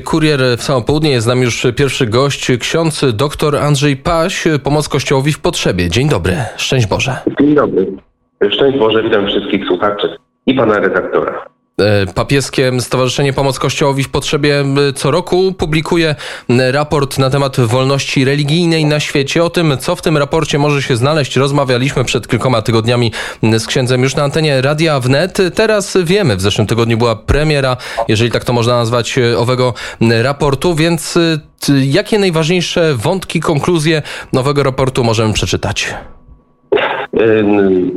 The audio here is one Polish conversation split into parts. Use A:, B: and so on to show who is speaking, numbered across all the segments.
A: Kurier w samo południe jest z nami już pierwszy gość, ksiądz dr Andrzej Paś, Pomoc Kościołowi w Potrzebie. Dzień dobry, szczęść Boże.
B: Dzień dobry. Szczęść Boże, witam wszystkich słuchaczy i pana redaktora.
A: E, papieskie Stowarzyszenie Pomoc Kościołowi w Potrzebie co roku publikuje raport na temat wolności religijnej na świecie. O tym, co w tym raporcie może się znaleźć, rozmawialiśmy przed kilkoma tygodniami z księdzem już na antenie Radia Wnet. Teraz wiemy, w zeszłym tygodniu była premiera, jeżeli tak to można nazwać, owego raportu, więc jakie najważniejsze wątki, konkluzje nowego raportu możemy przeczytać?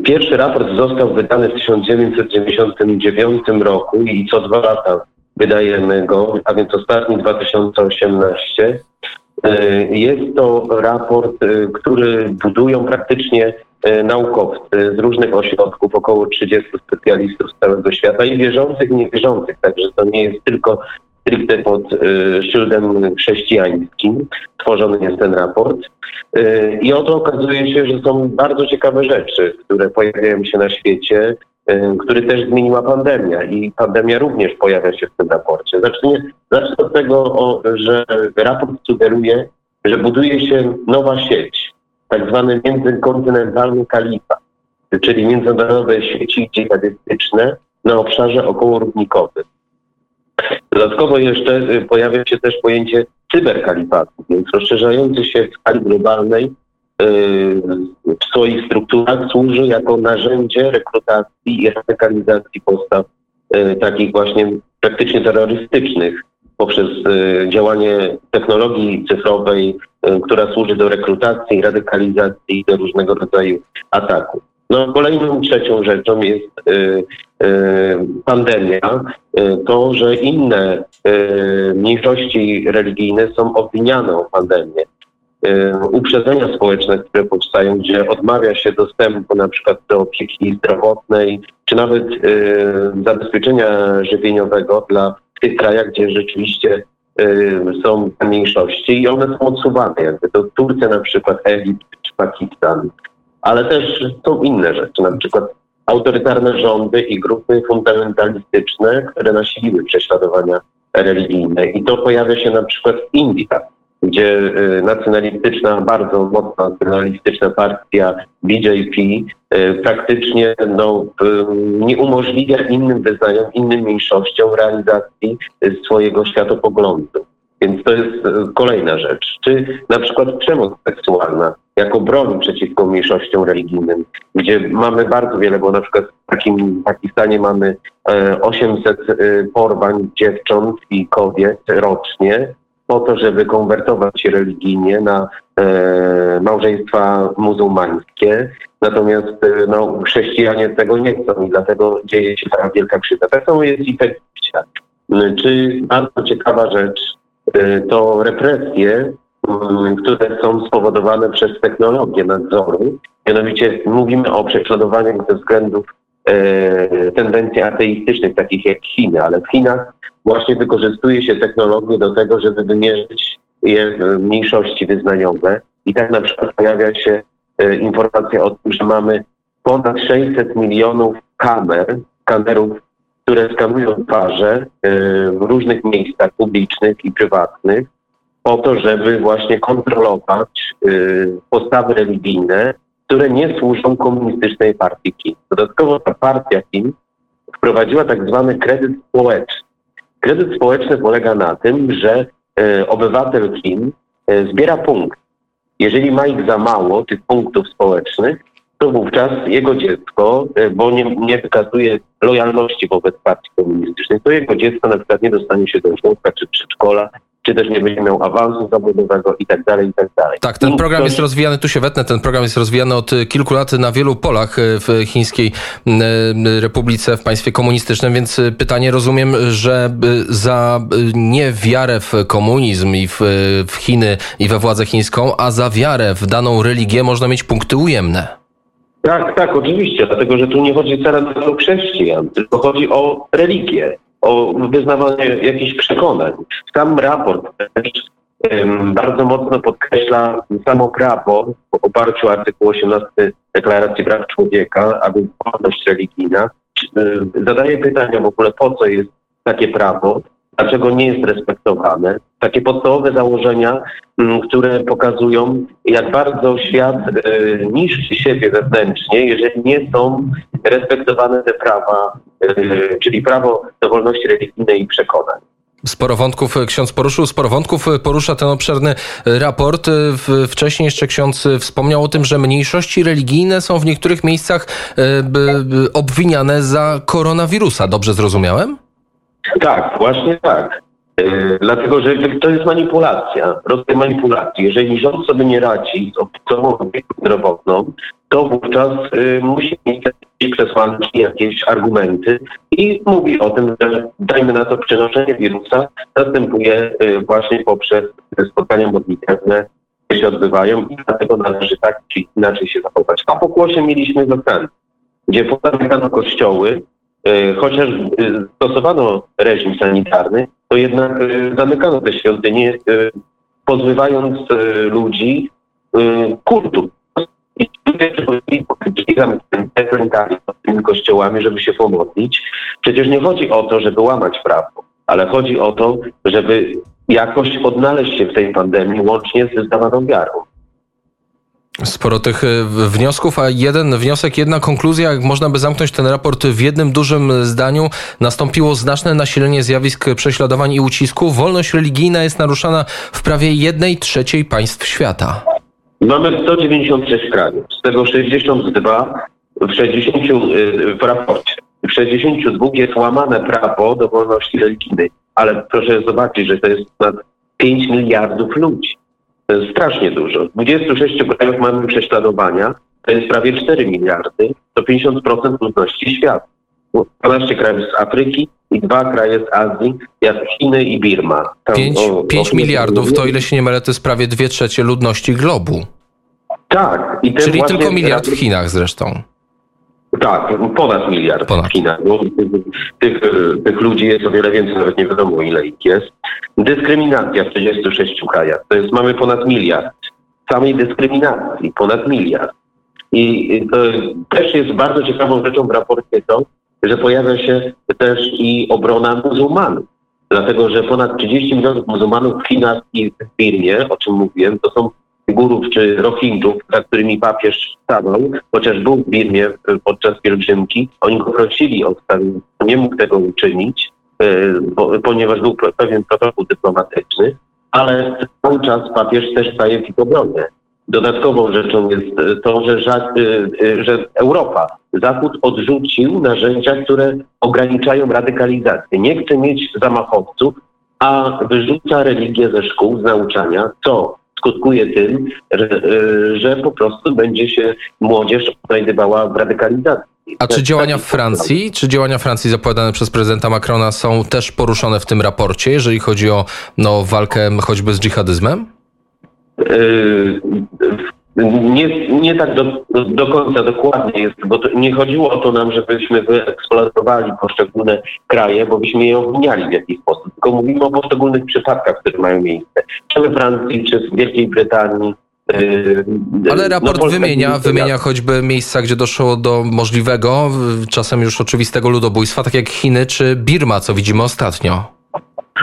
B: Pierwszy raport został wydany w 1999 roku i co dwa lata wydajemy go, a więc ostatni 2018. Jest to raport, który budują praktycznie naukowcy z różnych ośrodków, około 30 specjalistów z całego świata i wierzących i niewierzących, także to nie jest tylko stricte pod szyldem chrześcijańskim tworzony jest ten raport. Y, I oto okazuje się, że są bardzo ciekawe rzeczy, które pojawiają się na świecie, y, który też zmieniła pandemia i pandemia również pojawia się w tym raporcie. Zacznę, zacznę od tego, że raport sugeruje, że buduje się nowa sieć, tak zwany międzykontynentalny kalifat, czyli międzynarodowe sieci dżihadystyczne na obszarze okołorównikowym. Dodatkowo jeszcze y, pojawia się też pojęcie cyberkalifatu, więc rozszerzający się w skali globalnej y, w swoich strukturach służy jako narzędzie rekrutacji i radykalizacji postaw y, takich właśnie praktycznie terrorystycznych poprzez działanie technologii cyfrowej, która służy do rekrutacji, radykalizacji i do różnego rodzaju ataków. No, kolejną trzecią rzeczą jest y, y, pandemia. Y, to, że inne y, mniejszości religijne są obwiniane o pandemię. Y, uprzedzenia społeczne, które powstają, gdzie odmawia się dostępu na przykład do opieki zdrowotnej, czy nawet y, zabezpieczenia żywieniowego dla tych krajach, gdzie rzeczywiście są mniejszości i one są odsuwane, jakby to Turcja na przykład, Egipt czy Pakistan ale też są inne rzeczy, na przykład autorytarne rządy i grupy fundamentalistyczne, które nasiliły prześladowania religijne. I to pojawia się na przykład w Indiach, gdzie y, nacjonalistyczna, bardzo mocna nacjonalistyczna partia BJP y, praktycznie no, y, nie umożliwia innym wyznaniom, innym mniejszościom realizacji swojego światopoglądu. Więc to jest e, kolejna rzecz. Czy na przykład przemoc seksualna jako broń przeciwko mniejszościom religijnym, gdzie mamy bardzo wiele, bo na przykład w takim Pakistanie mamy 800 e, e, porwań dziewcząt i kobiet rocznie po to, żeby konwertować się religijnie na małżeństwa muzułmańskie. Natomiast no, chrześcijanie tego nie chcą i dlatego dzieje się taka wielka krzywda. Tak samo jest i Egipcie. Czy bardzo ciekawa rzecz, to represje, mm, które są spowodowane przez technologię nadzoru. Mianowicie mówimy o prześladowaniach ze względów e, tendencji ateistycznych, takich jak Chiny, ale w Chinach właśnie wykorzystuje się technologię do tego, żeby wymierzyć je mniejszości wyznaniowe. I tak na przykład pojawia się e, informacja o tym, że mamy ponad 600 milionów kamer, kamerów które skanują twarze e, w różnych miejscach publicznych i prywatnych po to, żeby właśnie kontrolować e, postawy religijne, które nie służą komunistycznej partii Chin. Dodatkowo ta partia Chin wprowadziła tak zwany kredyt społeczny. Kredyt społeczny polega na tym, że e, obywatel Chin zbiera punkt. Jeżeli ma ich za mało, tych punktów społecznych, to wówczas jego dziecko, e, bo nie, nie wykazuje lojalności wobec partii komunistycznej, to jego dziecko na przykład nie dostanie się do żłobka czy przedszkola, czy też nie będzie miał awansu zawodowego i tak dalej, i tak dalej.
A: Tak, ten program jest rozwijany, tu się wetnę, ten program jest rozwijany od kilku lat na wielu polach e, w Chińskiej e, Republice, w państwie komunistycznym, więc pytanie rozumiem, że za nie wiarę w komunizm i w, w Chiny i we władzę chińską, a za wiarę w daną religię można mieć punkty ujemne.
B: Tak, tak, oczywiście, dlatego że tu nie chodzi wcale o chrześcijan, tylko chodzi o religię, o wyznawanie jakichś przekonań. Sam raport też um, bardzo mocno podkreśla samo prawo w oparciu o artykuł 18 Deklaracji Praw Człowieka, aby wolność religijna. Zadaje pytania w ogóle, po co jest takie prawo dlaczego nie jest respektowane. Takie podstawowe założenia, mm, które pokazują, jak bardzo świat y, niszczy siebie wewnętrznie, jeżeli nie są respektowane te prawa, y, czyli prawo do wolności religijnej i przekonań.
A: Sporo wątków ksiądz poruszył, sporo wątków porusza ten obszerny raport. Wcześniej jeszcze ksiądz wspomniał o tym, że mniejszości religijne są w niektórych miejscach obwiniane za koronawirusa. Dobrze zrozumiałem?
B: Tak, właśnie tak. Yy, dlatego, że to jest manipulacja, rodzaj manipulacji. Jeżeli rząd sobie nie radzi z podstawową opieką zdrowotną, to wówczas y, musi mieć jakieś przesłanki, jakieś argumenty i mówi o tym, że dajmy na to przenoszenie wirusa następuje y, właśnie poprzez spotkania modlitewne, które się odbywają i dlatego należy tak czy inaczej się zachować. A pokłosie mieliśmy we gdzie pozamykano kościoły, E, chociaż e, stosowano reżim sanitarny, to jednak e, zamykano te świątynie, pozbywając ludzi kultu. I zamykali tymi kościołami, żeby się pomodlić. Przecież nie chodzi o to, żeby łamać prawo, ale chodzi o to, żeby jakoś odnaleźć się w tej pandemii łącznie z wyznawaną wiarą.
A: Sporo tych e, wniosków, a jeden wniosek, jedna konkluzja, jak można by zamknąć ten raport w jednym dużym zdaniu. Nastąpiło znaczne nasilenie zjawisk prześladowań i ucisku. Wolność religijna jest naruszana w prawie jednej trzeciej państw świata.
B: Mamy 196 krajów, z tego 62 w 60 e, w raporcie. W 62 jest łamane prawo do wolności religijnej, ale proszę zobaczyć, że to jest ponad 5 miliardów ludzi. To jest strasznie dużo. W 26 krajach mamy prześladowania, to jest prawie 4 miliardy, to 50% ludności świata. 12 krajów z Afryki i dwa kraje z Azji, jak Chiny i Birma.
A: 5, o, 5 o, miliardów to, ile się nie mylę, to jest prawie 2 trzecie ludności globu.
B: Tak.
A: Czyli tylko miliard w Chinach zresztą.
B: Tak, ponad miliard ponad. w Chinach. Tych, tych ludzi jest o wiele więcej, nawet nie wiadomo ile ich jest. Dyskryminacja w 36 krajach. To jest, mamy ponad miliard. Samej dyskryminacji ponad miliard. I to też jest bardzo ciekawą rzeczą w raporcie to, że pojawia się też i obrona muzułmanów. Dlatego, że ponad 30 milionów muzułmanów w Chinach i w Birmie, o czym mówiłem, to są Górów czy Rohingów, za którymi papież stanął, chociaż był w Birmie podczas pielgrzymki, oni go prosili o odstawienie, nie mógł tego uczynić, e, bo, ponieważ był pewien protokół dyplomatyczny, ale cały czas papież też staje w ich obronie. Dodatkową rzeczą jest to, że, e, e, że Europa, Zachód odrzucił narzędzia, które ograniczają radykalizację. Nie chce mieć zamachowców, a wyrzuca religię ze szkół, z nauczania, co skutkuje tym, że, e, że po prostu będzie się młodzież znajdowała w radykalizacji.
A: A czy działania w Francji, czy działania Francji zapowiadane przez prezydenta Macrona są też poruszone w tym raporcie, jeżeli chodzi o no, walkę choćby z dżihadyzmem? Yy,
B: nie, nie tak do, do końca dokładnie jest, bo nie chodziło o to nam, żebyśmy wyeksploatowali poszczególne kraje, bo byśmy je obwiniali w jakiś sposób, tylko mówimy o poszczególnych przypadkach, które mają miejsce. Czy we Francji, czy w Wielkiej Brytanii,
A: yy, ale raport no, wymienia, wymienia choćby miejsca, gdzie doszło do możliwego, czasem już oczywistego ludobójstwa, tak jak Chiny czy Birma, co widzimy ostatnio.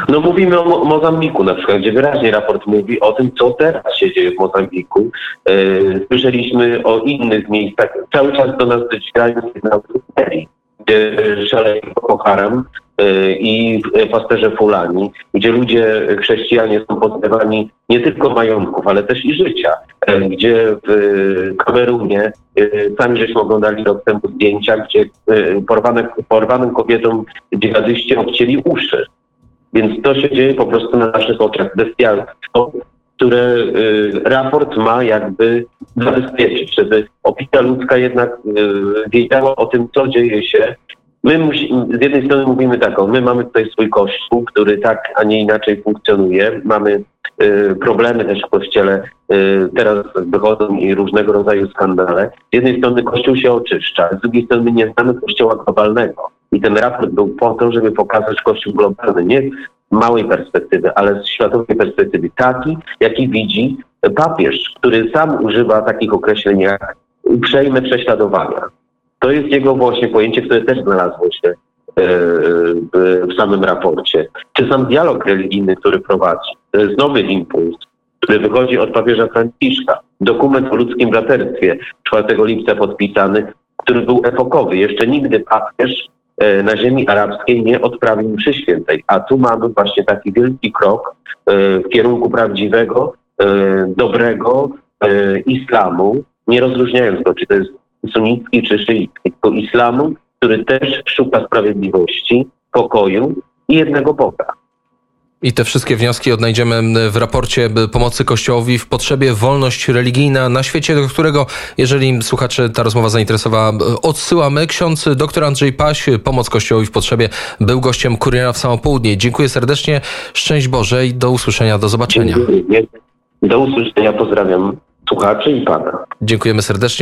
B: No mówimy o Mo Mozambiku na przykład, gdzie wyraźnie raport mówi o tym, co teraz się dzieje w Mozambiku. E, słyszeliśmy o innych miejscach. Cały czas do nas docierają sygnały Nigerii, gdzie szaleje Boko Haram e, i pasterze Fulani, gdzie ludzie, chrześcijanie są pozbywani nie tylko majątków, ale też i życia. E, gdzie w Kamerunie, sami żeśmy oglądali rok temu zdjęcia, gdzie porwane, porwanym kobietom dżihadyści obcięli uszy więc to się dzieje po prostu na naszych oczach. Bestialstwo, które y, raport ma jakby zabezpieczyć, żeby opinia ludzka jednak y, wiedziała o tym, co dzieje się. My musi, z jednej strony mówimy taką, my mamy tutaj swój kościół, który tak, a nie inaczej funkcjonuje. Mamy y, problemy też w kościele, y, teraz wychodzą i różnego rodzaju skandale. Z jednej strony kościół się oczyszcza, z drugiej strony nie znamy kościoła globalnego. I ten raport był po to, żeby pokazać Kościół globalny, nie małej perspektywy, ale z światowej perspektywy, taki, jaki widzi papież, który sam używa takich określeń jak uprzejme prześladowania. To jest jego właśnie pojęcie, które też znalazło się w w samym raporcie, czy sam dialog religijny, który prowadzi. To jest nowy impuls, który wychodzi od papieża Franciszka. Dokument o ludzkim braterstwie 4 lipca podpisany, który był epokowy. Jeszcze nigdy papież e, na ziemi arabskiej nie odprawił mszy świętej. A tu mamy właśnie taki wielki krok e, w kierunku prawdziwego, e, dobrego e, islamu, nie rozróżniając go, czy to jest sunnicki czy szyicki, tylko islamu, który też szuka sprawiedliwości, pokoju i jednego Boga.
A: I te wszystkie wnioski odnajdziemy w raporcie pomocy Kościołowi w potrzebie wolność religijna na świecie, do którego, jeżeli słuchaczy ta rozmowa zainteresowała, odsyłamy. Ksiądz dr Andrzej Paś, Pomoc Kościołowi w potrzebie, był gościem Kuriera w samo południe. Dziękuję serdecznie, szczęść Boże i do usłyszenia, do zobaczenia.
B: Do usłyszenia, pozdrawiam słuchaczy i Pana.
A: Dziękujemy serdecznie.